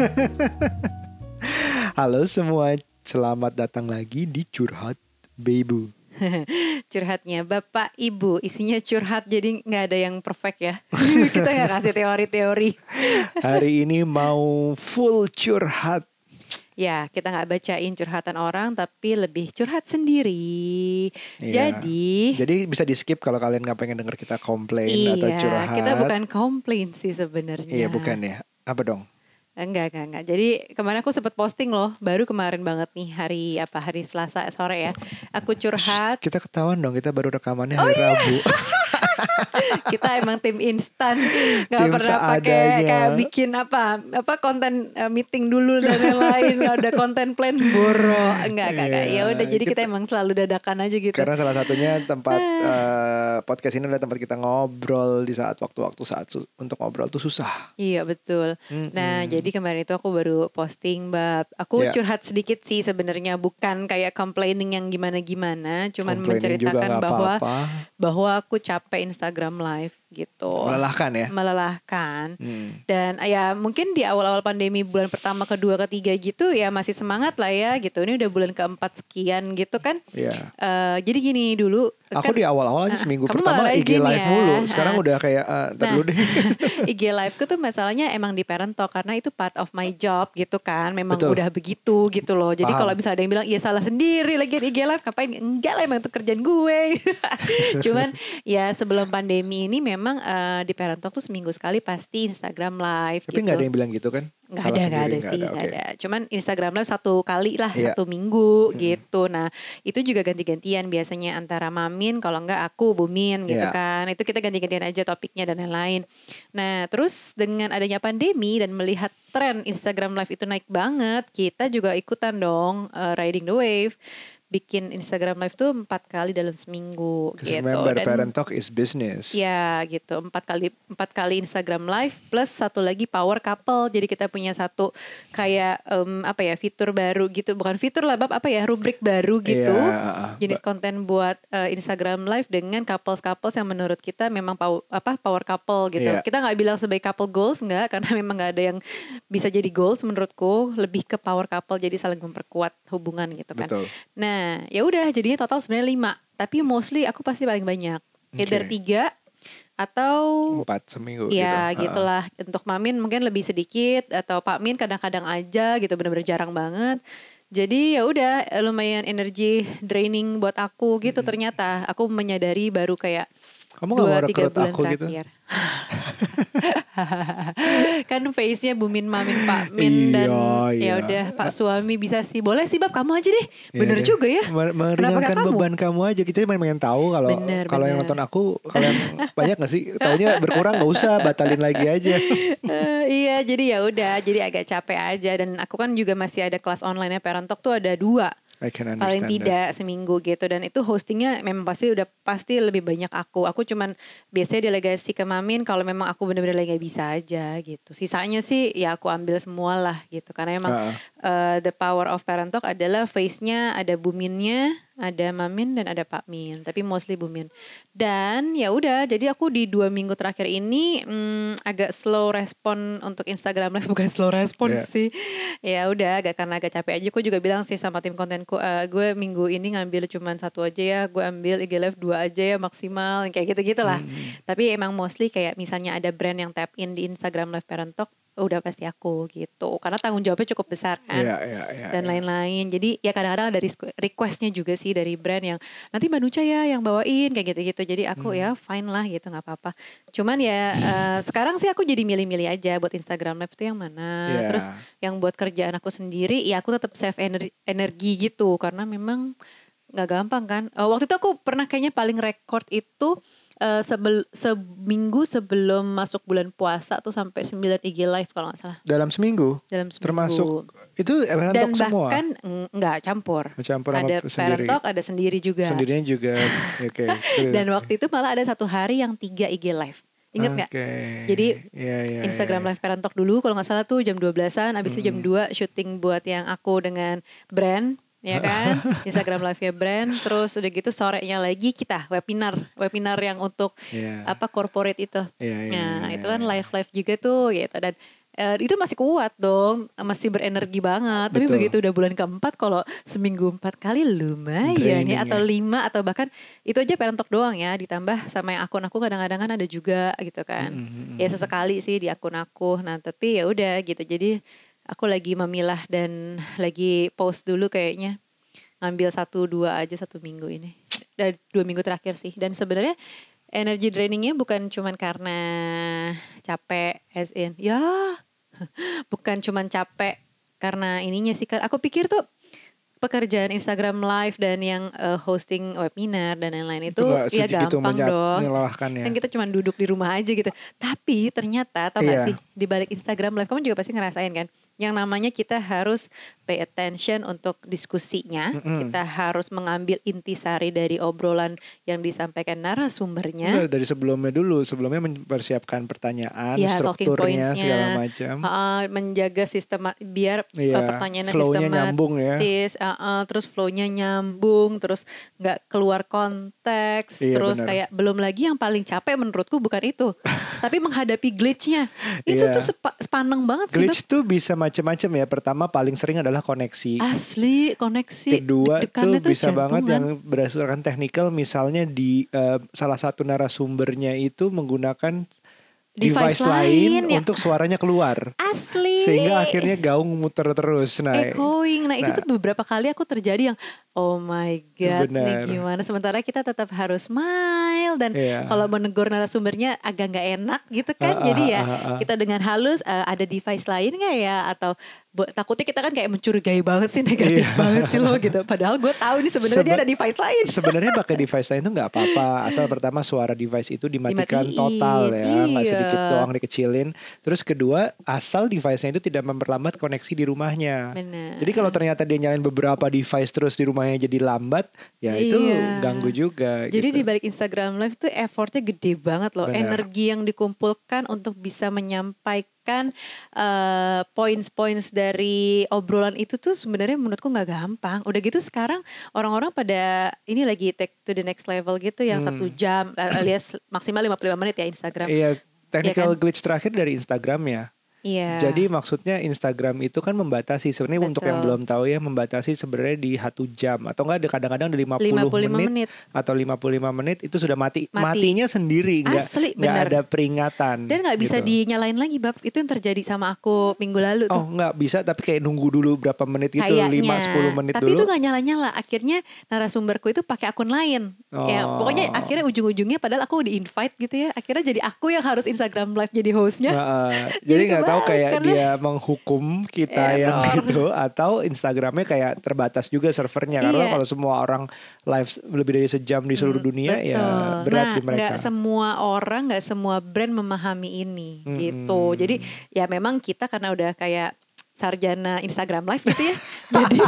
Halo semua, selamat datang lagi di Curhat Bebu. Curhatnya Bapak Ibu Isinya curhat jadi nggak ada yang perfect ya Kita nggak kasih teori-teori Hari ini mau full curhat. Ya kita nggak bacain curhatan orang Tapi lebih curhat sendiri Iya. Jadi Jadi bisa di skip kalau kalian nggak pengen denger kita komplain atau Iya curhat. kita bukan komplain sih sebenarnya Iya bukan ya. Apa dong? Enggak, enggak, enggak. Jadi kemarin aku sempat posting loh, baru kemarin banget nih hari apa hari Selasa sore ya. Aku curhat. Kita ketahuan dong, kita baru rekamannya Oh, hari iya. Kita emang tim instan, nggak pernah pakai kayak bikin apa apa konten eh, meeting dulu dan lain-lain. Nggak ada konten plan boro. Enggak, enggak, enggak. Ya Iya, udah, jadi kita, kita- emang selalu dadakan aja gitu. Karena salah satunya tempat eh, podcast ini adalah tempat kita ngobrol di saat waktu-waktu saat untuk ngobrol tuh susah. Iya betul. Nah jadi kemarin itu aku baru posting bab. Aku Ya. curhat sedikit sih sebenarnya bukan kayak complaining yang gimana-gimana, cuman menceritakan bahwa bahwa aku capek Instagram live gitu. Melelahkan ya. Melelahkan. Hmm. Dan ya mungkin di awal-awal pandemi bulan pertama, kedua, ketiga gitu ya masih semangat lah ya gitu. Ini udah bulan keempat sekian gitu kan. Iya. Eh, jadi gini dulu. Aku kan- di awal-awal aja Ah, seminggu pertama IG live ya. mulu. Sekarang Ah. udah kayak ntar Nah, dulu deh. IG live-ku tuh masalahnya emang di parent talk karena itu part of my job gitu kan. Memang Betul. udah begitu gitu loh. Jadi kalau misalnya ada yang bilang iya salah sendiri lagi IG live ngapain? Enggak lah emang itu kerjaan gue. Cuman ya sebelum pandemi ini memang eh, di parent talk tuh seminggu sekali pasti Instagram live Tapi gitu. nggak ada yang bilang gitu kan? Nggak ada, nggak ada sih, nggak ada. Cuman Instagram Live satu kali lah, Iya. satu minggu gitu. Nah itu juga ganti-gantian biasanya antara Mamin, kalau nggak aku, Bumin gitu Iya. kan. Itu kita ganti-gantian aja topiknya dan lain-lain. Nah terus dengan adanya pandemi dan melihat tren Instagram Live itu naik banget, kita juga ikutan dong uh, riding the wave. Bikin Instagram Live tuh empat kali dalam seminggu gitu. Remember, Dan- parent talk is business. Ya gitu. Empat kali empat kali Instagram Live plus satu lagi Power Couple. Jadi kita punya satu kayak em, apa ya fitur baru gitu. Bukan fitur lah bab apa ya rubrik baru gitu. Iya, jenis konten buat eh, Instagram Live dengan couples couples yang menurut kita memang pow- apa Power Couple gitu. Iya. kita nggak bilang sebagai couple goals nggak. Karena memang nggak ada yang bisa jadi goals menurutku. Lebih ke Power Couple jadi saling memperkuat hubungan gitu kan. Betul. Nah, ya udah jadinya total sebenarnya lima. Tapi mostly aku pasti paling banyak. Either Oke. tiga atau Empat seminggu ya gitu. gitulah. Untuk Mamin mungkin lebih sedikit atau Pak Min kadang-kadang aja gitu bener-bener jarang banget. Jadi ya udah lumayan energi draining buat aku gitu ternyata. Aku menyadari baru kayak Kamu nggak mau rekrut aku gitu? terakhir. kan face-nya Bumin Mamin Pak Min dan Iya, ya iya. udah Pak suami bisa sih. Boleh sih Bab kamu aja deh. Iya Bener deh. juga ya. Meringankan kamu? beban kamu aja. Kita cuma pengen tahu kalau kalau yang nonton aku kalian banyak gak sih? Taunya berkurang nggak usah, batalin lagi aja. Eh, iya, jadi ya udah, jadi agak capek aja dan aku kan juga masih ada kelas online ya Parent Talk tuh ada dua I can understand paling that. tidak seminggu gitu dan itu hostingnya memang pasti udah pasti lebih banyak aku. Aku cuman biasanya delegasi ke Mamin kalau memang aku bener-bener lagi bisa aja gitu. Sisanya sih ya aku ambil semua lah gitu karena emang Ah. Eh, the power of Parent Talk adalah face-nya ada Buminnya, ada Mamin dan ada Pak Min, tapi mostly Bumin. Dan ya udah, jadi aku di dua minggu terakhir ini mm, agak slow respon untuk Instagram Live bukan slow respon Iya. sih. Ya udah, agak karena agak capek aja. Aku juga bilang sih sama tim kontenku, "Eh, gue minggu ini ngambil cuman satu aja ya, gue ambil IG Live dua aja ya maksimal, kayak gitu-gitu lah. Hmm. Tapi emang mostly kayak misalnya ada brand yang tap in di Instagram Live Parent Talk, udah pasti aku gitu. Karena tanggung jawabnya cukup besar kan Iya, iya, iya. dan iya. lain-lain. Jadi ya kadang-kadang ada request- requestnya juga sih dari brand yang nanti Mbak Nuca ya yang bawain kayak gitu-gitu. Jadi aku Hmm. ya fine lah gitu nggak apa-apa. Cuman ya eh, sekarang sih aku jadi milih-milih aja buat Instagram Live itu yang mana. Iya. Terus yang buat kerjaan aku sendiri ya aku tetap save energi, energi gitu karena memang nggak gampang kan. Eh, waktu itu aku pernah kayaknya paling record itu eh, sebel, seminggu sebelum masuk bulan puasa tuh sampai 9 IG live kalau nggak salah Dalam seminggu, dalam seminggu. termasuk itu parent dan talk semua. bahkan mm, nggak campur. Campur sama ada sendiri. parent talk, ada sendiri juga. Sendirinya juga. Oke. clear. Dan waktu itu malah ada satu hari yang tiga IG live. Ingat nggak? Oke. Jadi, Iya, iya, Instagram iya. live parent talk dulu kalau nggak salah tuh jam 12-an, abis itu jam 2 syuting buat yang aku dengan brand ya kan Instagram live ya brand terus udah gitu sorenya lagi kita webinar webinar yang untuk Iya. apa corporate itu Iya, iya, nah iya, itu kan iya. live live juga tuh gitu dan eh, itu masih kuat dong, masih berenergi banget. Tapi Betul. begitu udah bulan keempat, kalau seminggu empat kali lumayan Draining ya, atau lima atau bahkan itu aja parent talk doang ya, ditambah sama yang akun aku kadang-kadang kan ada juga gitu kan. Mm-mm. Ya sesekali sih di akun aku. Nah tapi ya udah gitu. Jadi aku lagi memilah dan lagi post dulu kayaknya ngambil satu dua aja satu minggu ini. Dan dua minggu terakhir sih. Dan sebenarnya energy drainingnya bukan cuman karena capek as in ya bukan cuman capek karena ininya sih aku pikir tuh pekerjaan Instagram live dan yang eh, hosting webinar dan lain-lain itu, ya gampang dong ya. kan kita cuma duduk di rumah aja gitu tapi ternyata tau Iya. gak sih di balik Instagram live kamu juga pasti ngerasain kan yang namanya kita harus pay attention untuk diskusinya Mm-mm. kita harus mengambil intisari dari obrolan yang disampaikan narasumbernya Enggak, dari sebelumnya dulu, sebelumnya mempersiapkan pertanyaan, talking strukturnya segala macam. Uh, menjaga sistem biar uh, pertanyaannya sistematis, nyambung ya. uh, uh, terus flow-nya nyambung, terus nggak keluar konteks, Iya, terus benar. kayak belum lagi yang paling capek menurutku bukan itu, tapi menghadapi glitch-nya itu Iya. tuh sepa- sepaneng banget sih. Glitch tuh bisa macam-macam ya. Pertama paling sering adalah koneksi. Asli koneksi. Kedua tuh deg-degannya bisa banget jantungan. yang berdasarkan technical misalnya di eh, salah satu narasumbernya itu menggunakan Device device, lain, lain, ya. untuk suaranya keluar. asli. Sehingga akhirnya gaung muter terus. Nah, echoing. Nah, itu Nah. tuh beberapa kali aku terjadi yang oh my god, Benar. nih gimana? Sementara kita tetap harus smile dan Iya. kalau menegur narasumbernya agak nggak enak gitu kan. Ah, Jadi ah, ya ah, ah. kita dengan halus eh, ada device lain nggak ya? Atau bu- takutnya kita kan kayak mencurigai banget sih negatif Iya. banget sih lo gitu. Padahal gue tahu nih sebenarnya dia Sebe- ada device lain. Sebenarnya pakai device lain itu nggak apa-apa. Asal pertama suara device itu dimatikan Dimatiin, total ya, nggak iya. sedikit doang dikecilin. Terus kedua, asal device-nya itu tidak memperlambat koneksi di rumahnya. Benar. Jadi kalau ternyata dia nyalain beberapa device terus di rumahnya jadi lambat, ya itu Iya. ganggu juga. Jadi gitu. di balik Instagram Live tuh effortnya gede banget loh. Benar. Energi yang dikumpulkan untuk bisa menyampaikan eh, points-points dari obrolan itu tuh sebenarnya menurutku nggak gampang. Udah gitu sekarang orang-orang pada ini lagi take to the next level gitu yang Hmm. satu jam alias maksimal 55 menit ya Instagram. Iya, technical Iya kan? glitch terakhir dari Instagram ya. Iya. Jadi maksudnya Instagram itu kan membatasi sebenarnya untuk yang Betul. belum tahu ya membatasi sebenarnya di satu jam atau enggak ada kadang-kadang di 50, 55 menit, menit. atau 55 menit itu sudah mati. Mati. Matinya sendiri enggak Asli, enggak bener. ada peringatan. Dan nggak bisa gitu. dinyalain lagi bab. Itu yang terjadi sama aku minggu lalu tuh. Oh, enggak bisa tapi kayak nunggu dulu berapa menit gitu, Kayaknya. 5 10 menit Tapi itu dulu. gak nyala-nyala. Akhirnya narasumberku itu pakai akun lain. Ya, Oh. pokoknya akhirnya ujung-ujungnya padahal aku di invite gitu ya. Akhirnya jadi aku yang harus Instagram live jadi hostnya. Jadi jadi nggak kebalik, kayak karena- dia menghukum kita yang Error. gitu atau Instagramnya kayak terbatas juga servernya karena Iya. kalau semua orang live lebih dari sejam di seluruh dunia ya Betul. berat nah, di mereka. nggak semua orang, nggak semua brand memahami ini Mm-mm. gitu. Jadi ya memang kita karena udah kayak sarjana Instagram live gitu ya. Jadi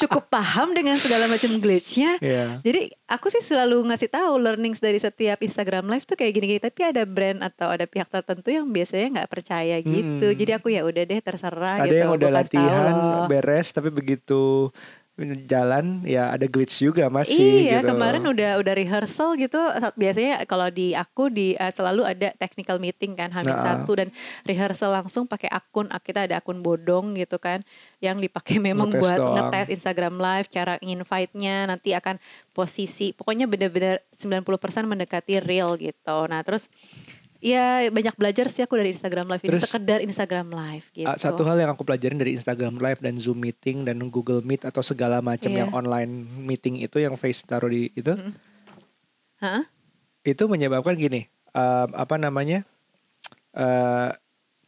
cukup paham dengan segala macam glitchnya. Iya. Jadi aku sih selalu ngasih tahu learnings dari setiap Instagram live tuh kayak gini-gini. Tapi ada brand atau ada pihak tertentu yang biasanya nggak percaya gitu. Mm-mm. Jadi aku ya udah deh terserah Ada gitu. yang udah tahu latihan loh. beres tapi begitu jalan ya ada glitch juga masih Iya gitu. kemarin udah udah rehearsal gitu biasanya kalau di aku di eh, selalu ada technical meeting kan Hamin Nah. satu dan rehearsal langsung pakai akun kita ada akun bodong gitu kan yang dipakai memang Ngetes buat doang. ngetes Instagram live cara invite-nya nanti akan posisi pokoknya benar-benar 90% mendekati real gitu nah terus ya banyak belajar sih aku dari Instagram live ini Terus, sekedar Instagram live gitu Satu hal yang aku pelajarin dari Instagram Live dan Zoom meeting dan Google Meet atau segala macam Iya. yang online meeting itu yang face taruh di itu Hah? itu menyebabkan gini em, apa namanya eh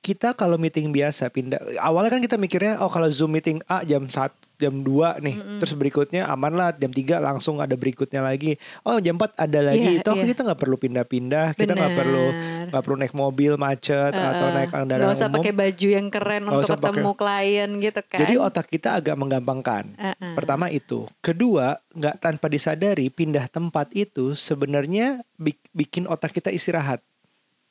kita kalau meeting biasa pindah awalnya kan kita mikirnya oh kalau zoom meeting A jam 1 jam 2 nih terus berikutnya aman lah jam 3 langsung ada berikutnya lagi. Oh jam 4 ada lagi. Iya, itu iya. kita nggak perlu pindah-pindah kita nggak perlu nggak perlu naik mobil macet atau Eh, naik kendaraan usah umum. pakai baju yang keren Nggak untuk usah ketemu klien gitu kan. jadi otak kita agak menggampangkan. Uh-uh. Pertama itu, kedua nggak tanpa disadari pindah tempat itu sebenarnya bik- bikin otak kita istirahat.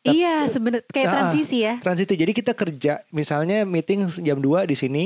Iya, sebenarnya kayak Ah, transisi ya. Transisi. Jadi kita kerja, misalnya meeting jam 2 di sini,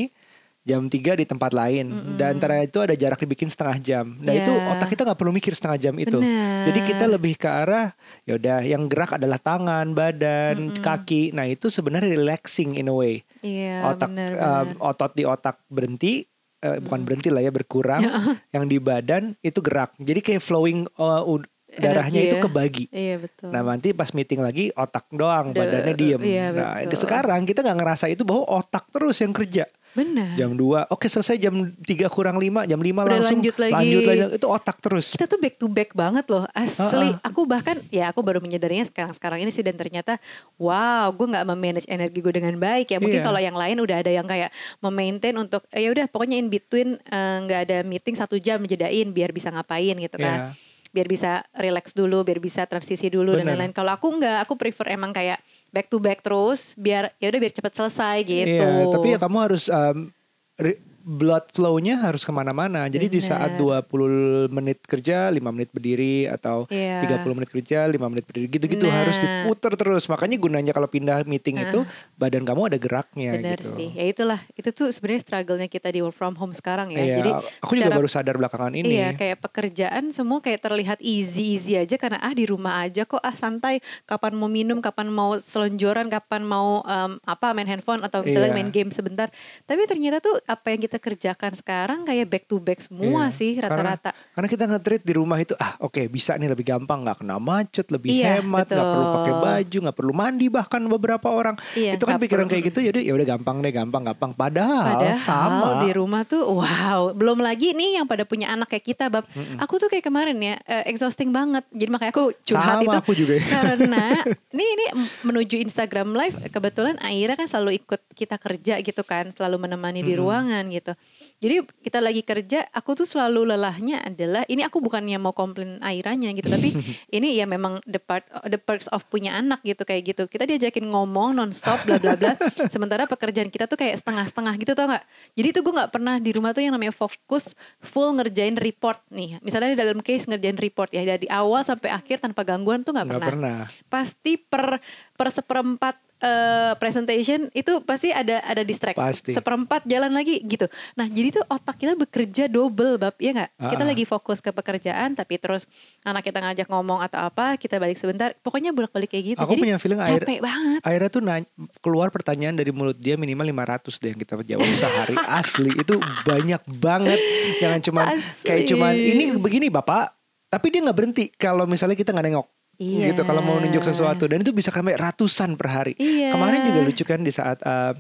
jam 3 di tempat lain dan antara itu ada jarak dibikin setengah jam. Nah itu Ya. otak kita nggak perlu mikir setengah jam itu. Benar. Jadi kita lebih ke arah ya udah yang gerak adalah tangan, badan, kaki. Nah itu sebenarnya relaxing in a way. Iya, otak benar, um, benar. otot di otak berhenti. eh, bukan berhenti lah ya berkurang. yang di badan itu gerak. Jadi kayak flowing uh, darahnya Energi itu ya. kebagi. Iya betul. Nah nanti pas meeting lagi otak doang, Da- badannya diem. iya, nah betul. sekarang kita nggak ngerasa itu bahwa otak terus yang kerja. Benar. Jam 2, oke selesai jam 3 kurang 5, jam 5 Udah langsung lanjut lagi. lanjut lagi. Itu otak terus. kita tuh back to back banget loh asli Ha-ha. aku bahkan ya aku baru menyadarinya sekarang sekarang ini sih dan ternyata wow gue nggak memanage energi gue dengan baik ya mungkin Iya. kalau yang lain udah ada yang kayak memaintain untuk eh, ya udah pokoknya in between eh, nggak ada meeting satu jam jedain biar bisa ngapain gitu kan Iya. Biar bisa relax dulu biar bisa transisi dulu dan Bener. lain-lain kalau aku nggak aku prefer emang kayak back to back terus biar ya udah biar cepet selesai gitu Iya, tapi ya kamu harus um, re- blood flow-nya harus ke mana-mana. Jadi di saat Bener. 20 menit kerja, 5 menit berdiri atau Iya. 30 menit kerja, 5 menit berdiri. Gitu-gitu Nah. harus diputer terus. Makanya gunanya kalau pindah meeting itu badan kamu ada geraknya Benar gitu. sih ya itulah itu tuh sebenarnya struggle-nya kita di work from home sekarang ya Iya, jadi aku juga baru sadar belakangan ini. Iya kayak pekerjaan semua kayak terlihat easy easy aja karena ah di rumah aja kok ah santai kapan mau minum kapan mau selonjoran kapan mau em, apa main handphone atau misalnya Iya. main game sebentar tapi ternyata tuh apa yang kita kerjakan sekarang kayak back to back semua Iya. sih Karena- rata-rata Karena kita nge-treat di rumah itu ah oke bisa nih lebih gampang nggak kena macet, lebih Iya, hemat, nggak perlu pakai baju, nggak perlu mandi bahkan beberapa orang. Iya, itu kan pikiran perlu. kayak gitu jadi ya udah gampang deh, gampang gampang. Padahal, Padahal sama. di rumah tuh wow belum lagi nih yang pada punya anak kayak kita bab aku tuh kayak kemarin ya eh, exhausting banget jadi makanya aku curhat Sama itu aku juga ya. karena ini ini menuju Instagram live kebetulan Aira kan selalu ikut kita kerja gitu kan selalu menemani di ruangan gitu jadi kita lagi kerja aku tuh selalu lelahnya adalah ini aku bukannya mau komplain Airanya gitu tapi ini ya memang the part the perks of punya anak gitu kayak gitu. Kita diajakin ngomong nonstop bla bla bla. Sementara pekerjaan kita tuh kayak setengah-setengah gitu tau nggak? Jadi tuh gue nggak pernah di rumah tuh yang namanya fokus full ngerjain report nih. Misalnya di dalam case ngerjain report ya dari awal sampai akhir tanpa gangguan tuh nggak Nggak pernah. pernah. pasti per per seperempat eh, presentation itu pasti ada ada distract. Pasti. seperempat jalan lagi gitu. Nah jadi tuh otak kita bekerja double bab. Ya nggak? Kita Ah. lagi fokus ke pekerjaan tapi terus anak kita ngajak ngomong atau apa kita balik sebentar. Pokoknya bolak balik kayak gitu. Aku jadi punya feeling air, capek banget. Aira tuh nanya, keluar pertanyaan dari mulut dia minimal 500 deh yang kita jawab sehari. Asli itu banyak banget. Jangan cuman Asli. kayak cuman ini begini bapak. Tapi dia nggak berhenti. Kalau misalnya kita nggak nengok Iya. gitu kalau mau nunjuk sesuatu. Dan itu bisa sampai ratusan per hari. Iya. kemarin juga lucu kan di saat uh,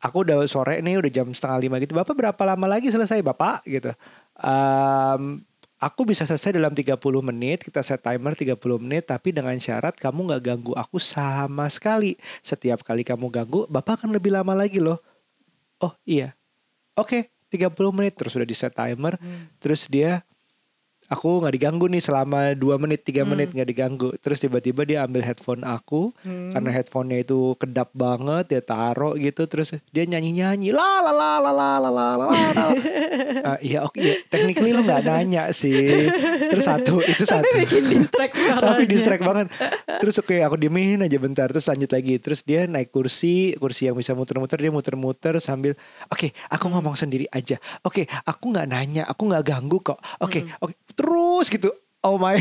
aku udah sore nih udah jam setengah lima gitu. Bapak berapa lama lagi selesai bapak? Gitu. Um, aku bisa selesai dalam 30 menit kita set timer 30 menit tapi dengan syarat kamu nggak ganggu aku sama sekali. Setiap kali kamu ganggu bapak akan lebih lama lagi loh. Oh iya. Oke 30 menit. Terus udah di set timer. Terus dia aku nggak diganggu nih selama 2 menit 3 menit nggak diganggu. Terus tiba-tiba dia ambil headphone aku karena headphonenya itu kedap banget dia taruh gitu terus dia nyanyi-nyanyi la la la la la la la la la. Ah, iya oke iya. technically lu nggak nanya sih. Terus satu itu satu. bikin distract tapi distract banget. Terus oke aku diemin aja bentar terus lanjut lagi. Terus dia naik kursi kursi yang bisa muter-muter dia muter-muter sambil oke aku ngomong sendiri aja. Oke aku nggak nanya aku nggak ganggu kok. Oke oke terus gitu Oh my,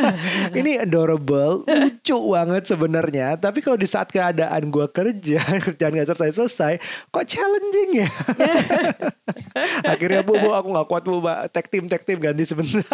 ini adorable, lucu banget sebenarnya. Tapi kalau di saat keadaan gua kerja, kerjaan gak selesai-selesai, kok challenging ya? Akhirnya bu, bu, aku gak kuat bu, Mbak. tag team, tag team ganti sebentar.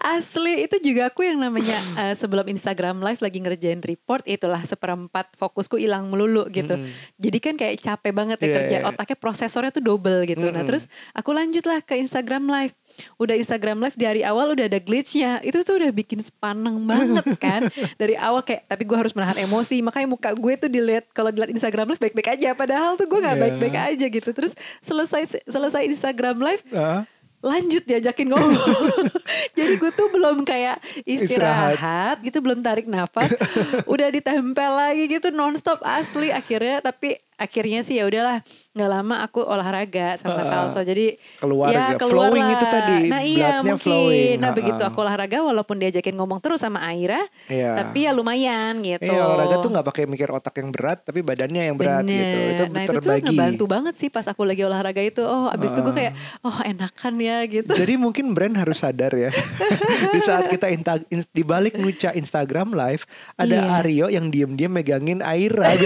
Asli itu juga aku yang namanya eh, sebelum Instagram live lagi ngerjain report itulah seperempat fokusku hilang melulu gitu. Jadi kan kayak capek banget ya Iya, kerja iya. otaknya prosesornya tuh double gitu. Nah Mm-mm. terus aku lanjut lah ke Instagram live. Udah Instagram live dari awal udah ada glitchnya. Itu tuh udah bikin sepaneng banget kan. Dari awal kayak tapi gue harus menahan emosi. Makanya muka gue tuh dilihat kalau dilihat Instagram live baik-baik aja. Padahal tuh gue nggak Iya. baik-baik aja gitu. Terus selesai selesai Instagram live Ah. lanjut diajakin ngomong. Jadi gue tuh belum kayak Istirahat. istirahat, gitu, belum tarik nafas. udah ditempel lagi gitu nonstop asli akhirnya tapi akhirnya sih ya udahlah nggak lama aku olahraga sama Uh, salsa jadi keluar ya keluar flowing lah. itu tadi, nah iya mungkin flowing. nah Uh-uh. begitu aku olahraga walaupun diajakin ngomong terus sama Aira Iya. tapi ya lumayan gitu Iya olahraga tuh nggak pakai mikir otak yang berat tapi badannya yang berat Bener. gitu. Itu nah itu tuh terbagi. ngebantu banget sih pas aku lagi olahraga itu oh abis itu gue kayak oh enakan ya gitu Jadi mungkin brand harus sadar ya. di saat kita inta, in, di balik nuca Instagram live ada Iya. Aryo yang diem-diem megangin Aira.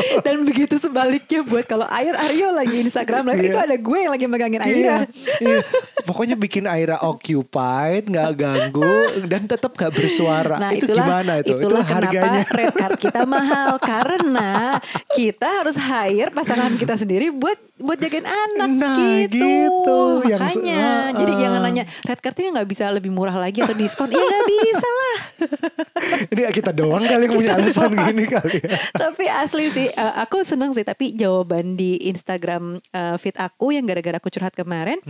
dan begitu sebaliknya buat kalau Air Aryo lagi Instagram live Iya. itu ada gue yang lagi megangin Aira Iya, iya. Pokoknya bikin Aira occupied, nggak ganggu dan tetap nggak bersuara. Nah itu itulah, gimana itu? Itulah itu harganya. kenapa red card kita mahal karena kita harus hire pasangan kita sendiri buat buat jagain anak Nah, gitu. gitu. Yang Makanya, Ah, jadi ah. jangan nanya red cardnya nggak bisa lebih murah lagi atau diskon? Iya nggak bisa lah. Ini kita doang kali yang punya alasan gini kali ya. tapi asli sih, eh, aku seneng sih. Tapi jawaban di Instagram eh, feed aku yang gara-gara aku curhat kemarin.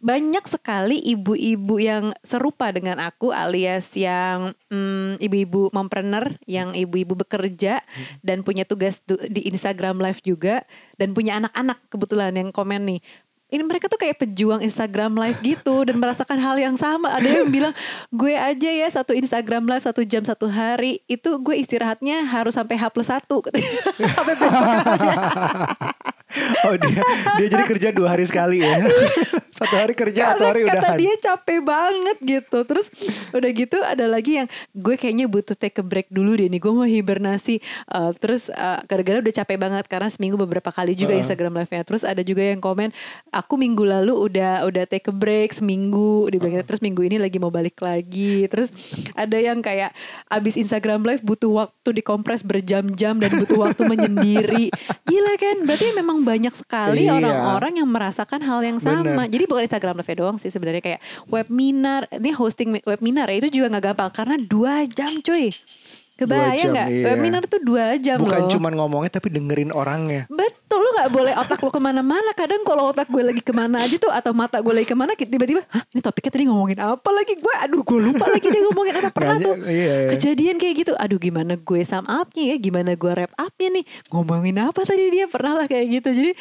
Banyak sekali ibu-ibu yang serupa dengan aku alias yang mm, ibu-ibu mompreneur yang ibu-ibu bekerja dan punya tugas di Instagram live juga dan punya anak-anak kebetulan yang komen nih ini mereka tuh kayak pejuang Instagram live gitu dan merasakan hal yang sama. Ada yang bilang gue aja ya satu Instagram live satu jam satu hari itu gue istirahatnya harus sampai H plus satu. Oh dia dia jadi kerja dua hari sekali ya. Satu hari kerja, satu Karena hari kata udahan. dia capek banget gitu. Terus udah gitu ada lagi yang gue kayaknya butuh take a break dulu deh nih. Gue mau hibernasi. Uh, terus uh, gara-gara udah capek banget karena seminggu beberapa kali juga Instagram live-nya. Terus ada juga yang komen, aku minggu lalu udah udah take a break seminggu. Dia bilang gitu. terus minggu ini lagi mau balik lagi. Terus ada yang kayak abis Instagram live butuh waktu dikompres berjam-jam dan butuh waktu menyendiri. Gila kan? Berarti memang banyak sekali Iya. orang-orang yang merasakan hal yang sama. Bener. Jadi bukan Instagram live doang sih sebenarnya kayak webinar. Ini hosting webinar ya itu juga nggak gampang karena dua jam cuy. Kebayang nggak? iya. Webinar tuh dua jam Bukan loh. cuman ngomongnya tapi dengerin orangnya. Betul nggak boleh otak lu ke mana-mana. Kadang kalau otak gue lagi ke mana aja tuh atau mata gue lagi ke mana tiba-tiba, hah ini topiknya tadi ngomongin apa lagi? Gue aduh gue lupa lagi dia ngomongin apa pernah tuh iya, iya. kejadian kayak gitu. Aduh gimana gue sum up-nya ya, gimana gue wrap up-nya nih ngomongin apa tadi dia pernah lah kayak gitu. Jadi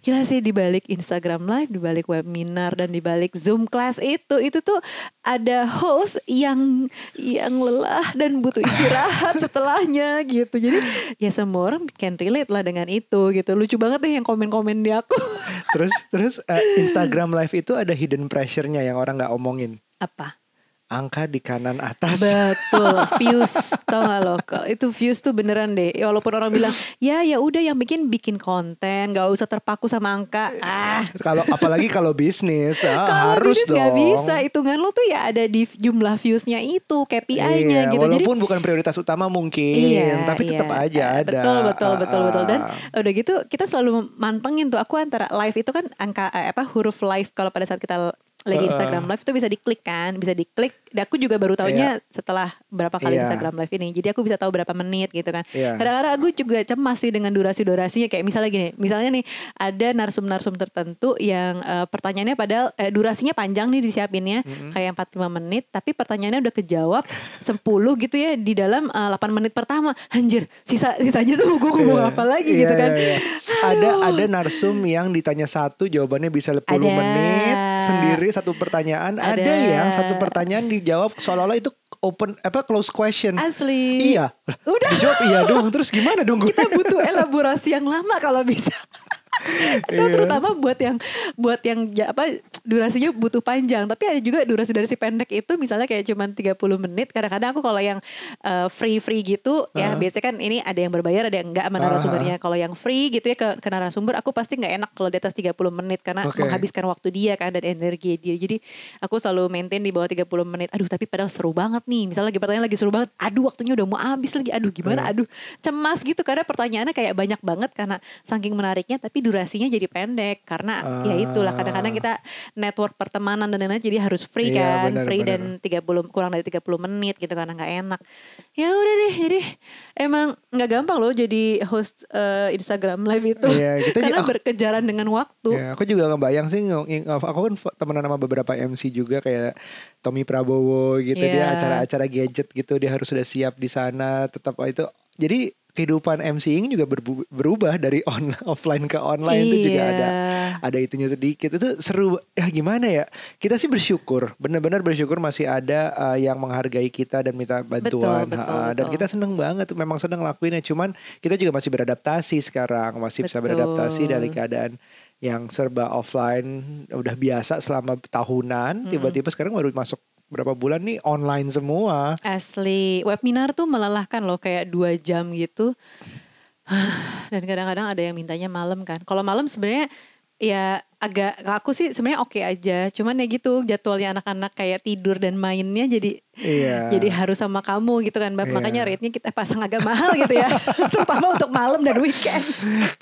gila sih di balik Instagram live, di balik webinar dan di balik Zoom class itu itu tuh ada host yang yang lelah dan butuh istirahat setelahnya gitu. Jadi ya semua orang can relate lah dengan itu gitu. Lucu banget deh yang komen-komen di aku. Terus terus eh, Instagram live itu ada hidden pressure-nya yang orang nggak omongin. Apa? Angka di kanan atas. Betul, views tau gak lo? Itu views tuh beneran deh. Ya, Walaupun orang bilang, ya ya udah yang bikin bikin konten, gak usah terpaku sama angka. Ah, Kalau apalagi kalau bisnis ah, kalau harus bisnis dong. nggak bisa, hitungan lo tuh ya ada di jumlah viewsnya itu, KPI-nya Iya, gitu. Jadi walaupun bukan prioritas utama mungkin, Iya, tapi tetap iya. aja Eh, ada. Betul, betul, betul, Ah, betul. Dan ah. udah gitu kita selalu mantengin tuh. Aku antara live itu kan angka eh, apa huruf live kalau pada saat kita lagi Heeh. Instagram live itu bisa diklik kan, bisa diklik. Dan aku juga baru taunya setelah berapa kali Iya. Instagram live ini. Jadi aku bisa tahu berapa menit gitu kan. Iya. Kadang-kadang aku juga cemas sih dengan durasi-durasinya kayak misalnya gini, misalnya nih ada narsum-narsum tertentu yang eh, pertanyaannya padahal eh, durasinya panjang nih disiapinnya kayak 45 menit, tapi pertanyaannya udah kejawab 10 gitu ya di dalam eh, 8 menit pertama. Anjir, sisa sisanya tuh gue ngomong Iya. apa lagi Iya, gitu kan. iya, iya. Ada ada narsum yang ditanya satu jawabannya bisa 10 Ada. menit sendiri satu pertanyaan. Ada. Ada. yang satu pertanyaan dijawab seolah-olah itu open apa close question. Asli. Iya. Udah. Dijawab iya dong. Terus gimana dong gue? Kita butuh elaborasi yang lama kalau bisa. Itu Iya. terutama buat yang buat yang ja- apa durasinya butuh panjang, tapi ada juga durasi dari si pendek itu misalnya kayak cuman 30 menit. Kadang-kadang aku kalau yang free free gitu ya biasanya kan ini ada yang berbayar ada yang enggak sama narasumbernya. Kalau yang free gitu ya ke, ke narasumber aku pasti nggak enak kalau di atas 30 menit karena Oke. menghabiskan waktu dia kan dan energi dia. Jadi aku selalu maintain di bawah 30 menit. Aduh tapi padahal seru banget nih. Misalnya lagi pertanyaan lagi seru banget. Aduh waktunya udah mau habis lagi. Aduh gimana? Iya. Aduh cemas gitu karena pertanyaannya kayak banyak banget karena saking menariknya tapi durasinya jadi pendek karena ya itulah kadang-kadang kita network pertemanan dan lain-lain jadi harus free Iya, kan benar, free benar. dan 30 kurang dari 30 menit gitu karena nggak enak ya udah deh jadi emang nggak gampang loh jadi host eh, Instagram live itu Iya, kita karena juga- berkejaran dengan waktu Ya, aku juga ngebayang sih, ng- ng- aku kan temenan sama beberapa MC juga kayak Tommy Prabowo gitu, dia Iya. acara-acara gadget gitu, dia harus sudah siap di sana, tetap itu. Jadi kehidupan MCing juga berubah dari on offline ke online itu juga Iya. ada ada itunya sedikit itu seru ya gimana ya kita sih bersyukur benar-benar bersyukur masih ada uh, yang menghargai kita dan minta bantuan betul, Ha, dan betul. kita seneng banget memang seneng lakuinnya cuman kita juga masih beradaptasi sekarang masih bisa Betul. beradaptasi dari keadaan yang serba offline udah biasa selama tahunan tiba-tiba sekarang baru masuk berapa bulan nih online semua Asli, webinar tuh melelahkan loh kayak dua jam gitu. Dan kadang-kadang ada yang mintanya malam kan. Kalau malam sebenarnya ya agak aku sih sebenarnya oke aja. Cuman ya gitu jadwalnya anak-anak kayak tidur dan mainnya jadi Iya. jadi harus sama kamu gitu kan, Bab. Iya. Makanya rate-nya kita pasang agak mahal gitu ya. Terutama untuk malam dan weekend.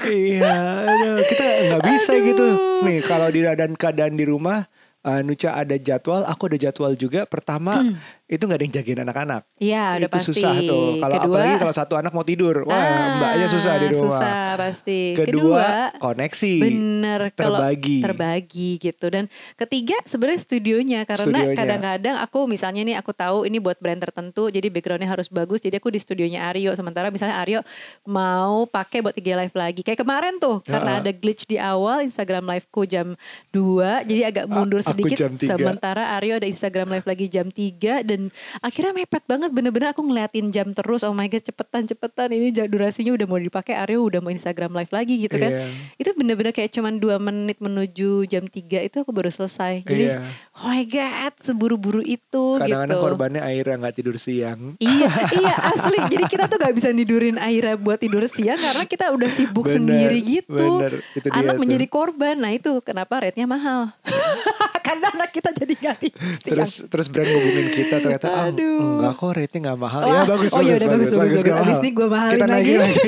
iya, aduh, kita nggak bisa Aduh. gitu. Nih kalau di dan keadaan di rumah, uh, Nuca ada jadwal, aku ada jadwal juga. Pertama itu nggak ada yang jagain anak-anak. Iya, udah itu pasti. susah tuh. Kalau Kedua, apalagi kalau satu anak mau tidur, wah ah, mbaknya susah di rumah. Susah pasti. Kedua, koneksi. bener kalau terbagi. terbagi gitu. Dan ketiga sebenarnya studionya karena kadang-kadang aku misalnya nih aku tahu ini buat brand tertentu, jadi backgroundnya harus bagus. Jadi aku di studionya Aryo. Sementara misalnya Aryo mau pakai buat IG live lagi. Kayak kemarin tuh karena Ya. ada glitch di awal Instagram liveku jam 2 jadi agak mundur aku sedikit. tiga. Sementara Aryo ada Instagram live lagi jam 3 dan akhirnya mepet banget bener-bener aku ngeliatin jam terus oh my god cepetan cepetan ini durasinya udah mau dipakai Aryo udah mau Instagram live lagi gitu kan Iya. itu bener-bener kayak cuman dua menit menuju jam 3 itu aku baru selesai jadi Iya. oh my god seburu-buru itu Kadang-kadang gitu korbannya Aira nggak tidur siang. Iya, iya asli. Jadi kita tuh gak bisa tidurin Aira buat tidur siang karena kita udah sibuk Bener, sendiri gitu. bener. Itu dia anak tuh. menjadi korban. Nah itu kenapa rate-nya mahal. karena anak kita jadi gak tidur siang. Terus terus brand ngubungin kita ternyata ah, Aduh. enggak kok rate-nya nggak mahal. Wah, ya bagus oh, bagus, ya udah, bagus, bagus, bagus. nggak Abis mahal. ini gua mahalin Kita lagi. lagi.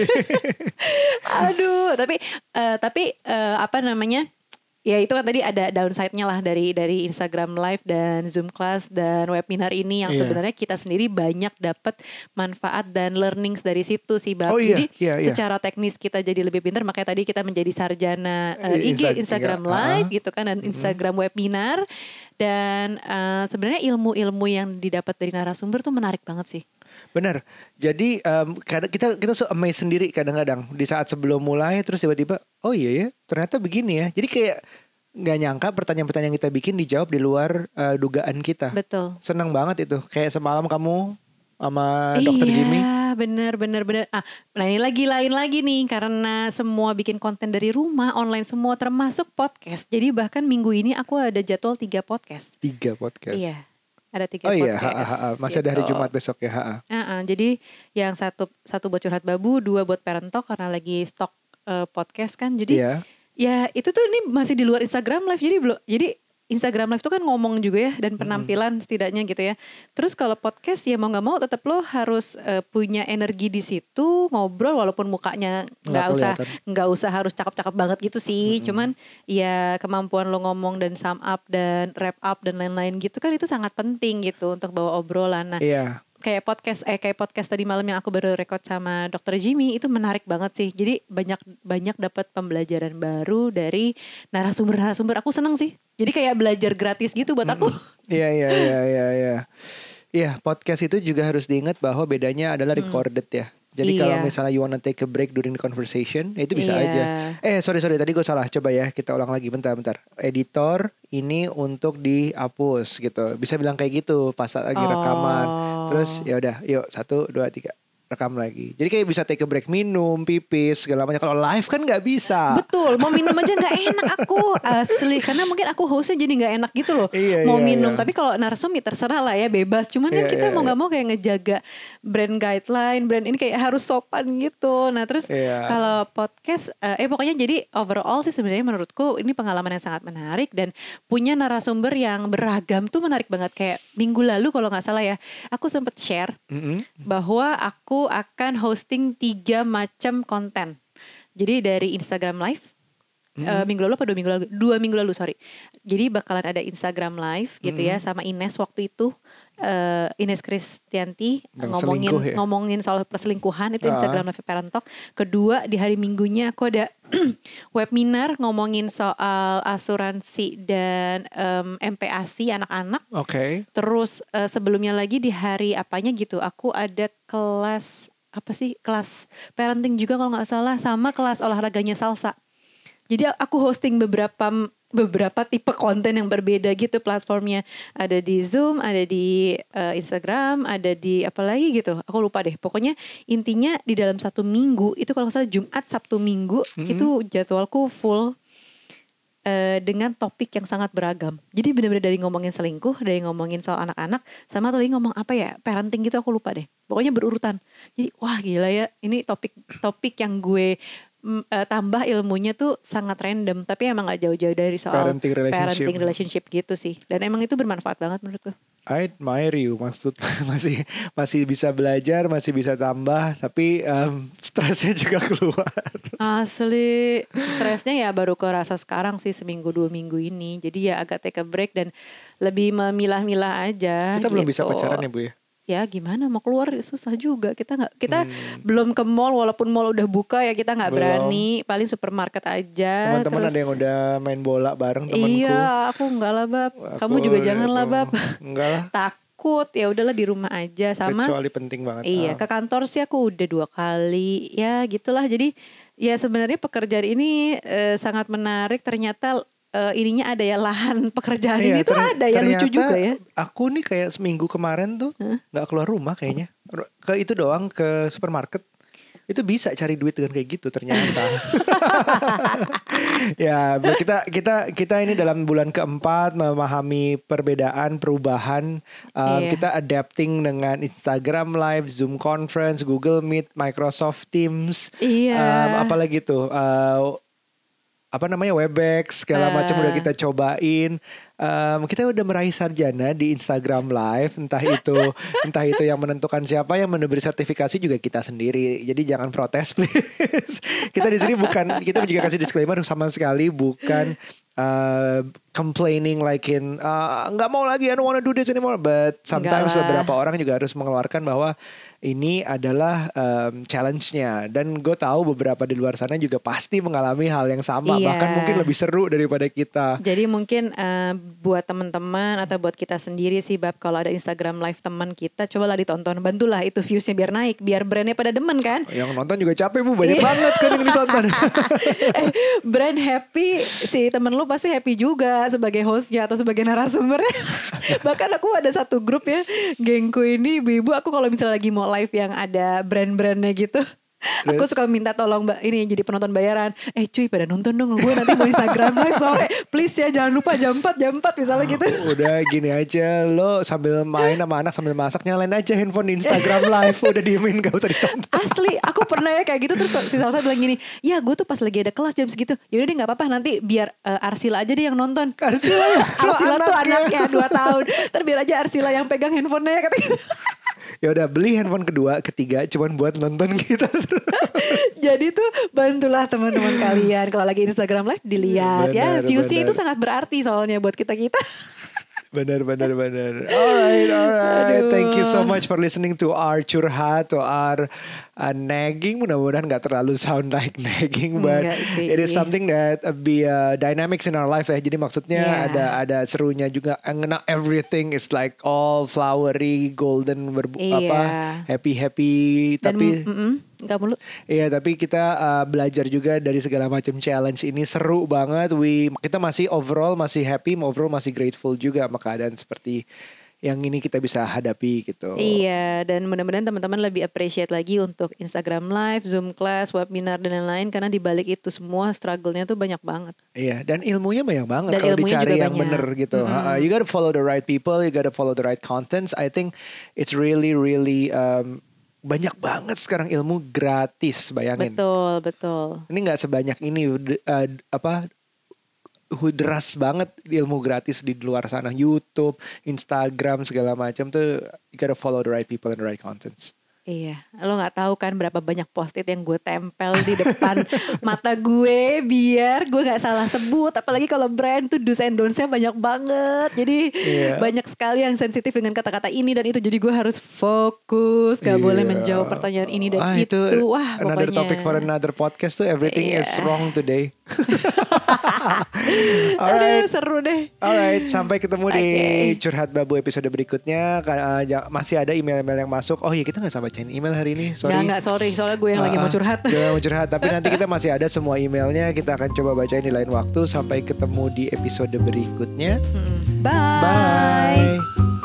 Aduh, tapi eh, tapi eh, apa namanya? Ya itu kan tadi ada downside-nya lah dari dari Instagram Live dan Zoom Class dan webinar ini yang Iya. sebenarnya kita sendiri banyak dapat manfaat dan learnings dari situ sih, Bab. Oh iya, Jadi iya, iya. secara teknis kita jadi lebih pintar makanya tadi kita menjadi sarjana eh, Eh, IG Insta- Instagram iya, Live ah. gitu kan dan Instagram webinar dan eh, sebenarnya ilmu-ilmu yang didapat dari narasumber tuh menarik banget sih. Benar. Jadi kadang kita kita so amazed sendiri kadang-kadang di saat sebelum mulai terus tiba-tiba oh iya ya ternyata begini ya. Jadi kayak nggak nyangka pertanyaan-pertanyaan yang kita bikin dijawab di luar eh, dugaan kita. Betul. Senang banget itu. Kayak semalam kamu sama dokter iya, Jimmy. bener bener bener. Ah, nah ini lagi lain lagi nih karena semua bikin konten dari rumah, online semua termasuk podcast. Jadi bahkan minggu ini aku ada jadwal tiga podcast. Tiga podcast. Iya, ada tiga Oh iya, podcast. ha, ha, ha. masih ada hari gitu. Jumat besok ya. ha, ha. Ah, ah, jadi yang satu satu buat curhat babu, dua buat parent talk karena lagi stok eh, podcast kan. Jadi Iya. ya itu tuh ini masih di luar Instagram live jadi belum jadi Instagram live tuh kan ngomong juga ya dan penampilan setidaknya gitu ya. Terus kalau podcast ya mau nggak mau tetap lo harus eh, punya energi di situ ngobrol walaupun mukanya nggak usah nggak usah harus cakep-cakep banget gitu sih. Cuman ya kemampuan lo ngomong dan sum up dan wrap up dan lain-lain gitu kan itu sangat penting gitu untuk bawa obrolan. Nah Iya. Kayak podcast eh kayak podcast tadi malam yang aku baru record sama Dokter Jimmy itu menarik banget sih. Jadi banyak banyak dapat pembelajaran baru dari narasumber-narasumber. Aku seneng sih. Jadi kayak belajar gratis gitu buat aku. Iya iya iya iya iya. Iya, podcast itu juga harus diingat bahwa bedanya adalah recorded ya. Jadi Iya. kalau misalnya you wanna take a break during the conversation, ya itu bisa Iya. aja. Eh sorry sorry tadi gue salah. Coba ya kita ulang lagi bentar bentar. Editor ini untuk dihapus gitu. Bisa bilang kayak gitu pas lagi rekaman. Terus ya udah, yuk satu dua tiga rekam lagi. Jadi kayak bisa take a break minum, pipis segala macam. Kalau live kan nggak bisa. Betul, mau minum aja nggak enak aku asli karena mungkin aku hostnya jadi nggak enak gitu loh. Iya, mau iya, minum, iya. tapi kalau narsum ya terserah lah ya bebas. Cuman kan Iya, kita iya, mau iya. nggak mau kayak ngejaga brand guideline, brand ini kayak harus sopan gitu. Nah terus Iya. kalau podcast, eh eh, pokoknya jadi overall sih sebenarnya menurutku ini pengalaman yang sangat menarik dan punya narasumber yang beragam tuh menarik banget. Kayak minggu lalu kalau nggak salah ya, aku sempet share Mm-mm. bahwa aku akan hosting tiga macam konten. Jadi dari Instagram Live eh, minggu lalu apa dua minggu lalu? Dua minggu lalu sorry. Jadi bakalan ada Instagram Live gitu ya sama Ines waktu itu eh, Ines Kristianti Yang ngomongin ya? ngomongin soal perselingkuhan itu Ah. Instagram Live Parent Talk. Kedua di hari Minggunya aku ada webinar ngomongin soal asuransi dan em, MPASI anak-anak. Oke. Terus eh, sebelumnya lagi di hari apanya gitu, aku ada kelas apa sih kelas parenting juga kalau nggak salah sama kelas olahraganya salsa. Jadi aku hosting beberapa beberapa tipe konten yang berbeda gitu platformnya. Ada di Zoom, ada di uh, Instagram, ada di apa lagi gitu. Aku lupa deh. Pokoknya intinya di dalam satu minggu itu kalau salah Jumat, Sabtu, Minggu mm -hmm. itu jadwalku full uh, dengan topik yang sangat beragam. Jadi benar-benar dari ngomongin selingkuh, dari ngomongin soal anak-anak, sama tadi ngomong apa ya, parenting gitu aku lupa deh. Pokoknya berurutan. Jadi wah gila ya, ini topik-topik yang gue uh, tambah ilmunya tuh sangat random tapi emang gak jauh-jauh dari soal parenting relationship. parenting relationship gitu sih dan emang itu bermanfaat banget menurutku I admire you maksud masih masih bisa belajar masih bisa tambah tapi um, stresnya juga keluar asli stresnya ya baru kerasa sekarang sih seminggu dua minggu ini jadi ya agak take a break dan lebih memilah-milah aja kita gitu. belum bisa gitu. pacaran ya bu ya ya gimana? Mau keluar susah juga. Kita nggak kita hmm. belum ke mall walaupun mall udah buka ya kita nggak berani. Paling supermarket aja teman-teman ada yang udah main bola bareng temanku. iya aku enggak lah bab. Aku kamu juga jangan lah bab. enggak lah. Takut. Ya udahlah di rumah aja. Sama kecuali penting banget. Iya ah. ke kantor sih aku udah dua kali. Ya gitulah. Jadi ya sebenarnya pekerjaan ini eh, sangat menarik. Ternyata uh, ininya ada ya lahan pekerjaan iya, ini tuh ada ya lucu juga ya. Aku nih kayak seminggu kemarin tuh nggak huh? keluar rumah kayaknya. Ke itu doang ke supermarket. Itu bisa cari duit dengan kayak gitu ternyata. ya, kita kita kita ini dalam bulan keempat memahami perbedaan, perubahan. Um, iya. Kita adapting dengan Instagram Live, Zoom Conference, Google Meet, Microsoft Teams. Iya. Um, apalagi tuh. Uh, apa namanya Webex segala uh. macam udah kita cobain. Um, kita udah meraih sarjana di Instagram Live, entah itu entah itu yang menentukan siapa yang memberi sertifikasi juga kita sendiri. Jadi jangan protes please. kita di sini bukan kita juga kasih disclaimer sama sekali bukan uh, complaining like in uh, nggak mau lagi I don't wanna do this anymore. But sometimes beberapa orang juga harus mengeluarkan bahwa ini adalah um, challenge-nya dan gue tahu beberapa di luar sana juga pasti mengalami hal yang sama iya. bahkan mungkin lebih seru daripada kita. Jadi mungkin uh, buat teman-teman atau buat kita sendiri sih bab kalau ada Instagram live teman kita cobalah ditonton bantulah itu viewsnya biar naik biar brandnya pada demen kan. Yang nonton juga capek bu banyak iya. banget kan yang ditonton. eh, brand happy si temen lu pasti happy juga sebagai hostnya atau sebagai narasumbernya. Bahkan aku ada satu grup ya gengku ini ibu-ibu aku kalau misalnya lagi mau live yang ada brand-brandnya gitu. Aku suka minta tolong mbak ini jadi penonton bayaran. Eh cuy pada nonton dong gue nanti mau Instagram live sore. Please ya jangan lupa jam 4 jam 4 misalnya gitu. Udah gini aja lo sambil main sama anak sambil masak nyalain aja handphone di Instagram live. Udah diemin gak usah ditonton. Asli aku pernah ya kayak gitu terus si Salsa bilang gini. Ya gue tuh pas lagi ada kelas jam segitu. Yaudah deh gak apa-apa nanti biar uh, Arsila aja deh yang nonton. Arsila ya? Arsila tuh anaknya 2 tahun. Ntar biar aja Arsila yang pegang handphonenya katanya ya udah beli handphone kedua ketiga cuman buat nonton kita jadi tuh bantulah teman-teman kalian. Kalau lagi Instagram live dilihat ya. benar, ya viewsnya itu sangat berarti soalnya buat kita kita. Benar benar benar. Alright alright. Aduh. thank you so much for listening to our curhat to our uh, nagging mudah-mudahan nggak terlalu sound like nagging but it is something that uh, be uh, dynamics in our life ya jadi maksudnya yeah. ada ada serunya juga and not everything is like all flowery golden berbu yeah. apa happy happy Dan, tapi mm -mm Gak mulu. Iya, tapi kita uh, belajar juga dari segala macam challenge ini seru banget. We kita masih overall masih happy, overall masih grateful juga sama keadaan seperti yang ini kita bisa hadapi gitu. Iya, dan mudah-mudahan teman-teman lebih appreciate lagi untuk Instagram Live, Zoom class, webinar dan lain-lain karena di balik itu semua struggle-nya tuh banyak banget. Iya, dan ilmunya banyak banget dan kalau dicari yang banyak. bener gitu. Mm -hmm. uh, you gotta follow the right people, you gotta follow the right contents. I think it's really really um, banyak banget sekarang ilmu gratis bayangin betul betul ini nggak sebanyak ini uh, apa deras banget ilmu gratis di luar sana. YouTube Instagram segala macam tuh you gotta follow the right people and the right contents Iya, lo nggak tahu kan berapa banyak post-it yang gue tempel di depan mata gue biar gue nggak salah sebut. Apalagi kalau brand tuh do's and don'ts-nya banyak banget. Jadi yeah. banyak sekali yang sensitif dengan kata-kata ini dan itu. Jadi gue harus fokus, gak yeah. boleh menjawab pertanyaan ini dan ah, itu. Wah, another pokoknya. topic for another podcast tuh everything yeah. is wrong today. Alright. Aduh, seru deh. Alright, sampai ketemu di Oke. curhat babu episode berikutnya. Uh, ja- masih ada email-email yang masuk. Oh iya kita nggak sampai bacain email hari ini. Sorry. Nggak, nggak, sorry. Soalnya gue yang lagi Ah, mau curhat. Jangan mau curhat. Tapi nanti kita masih ada semua emailnya. Kita akan coba bacain di lain waktu. Sampai ketemu di episode berikutnya. Bye. Bye.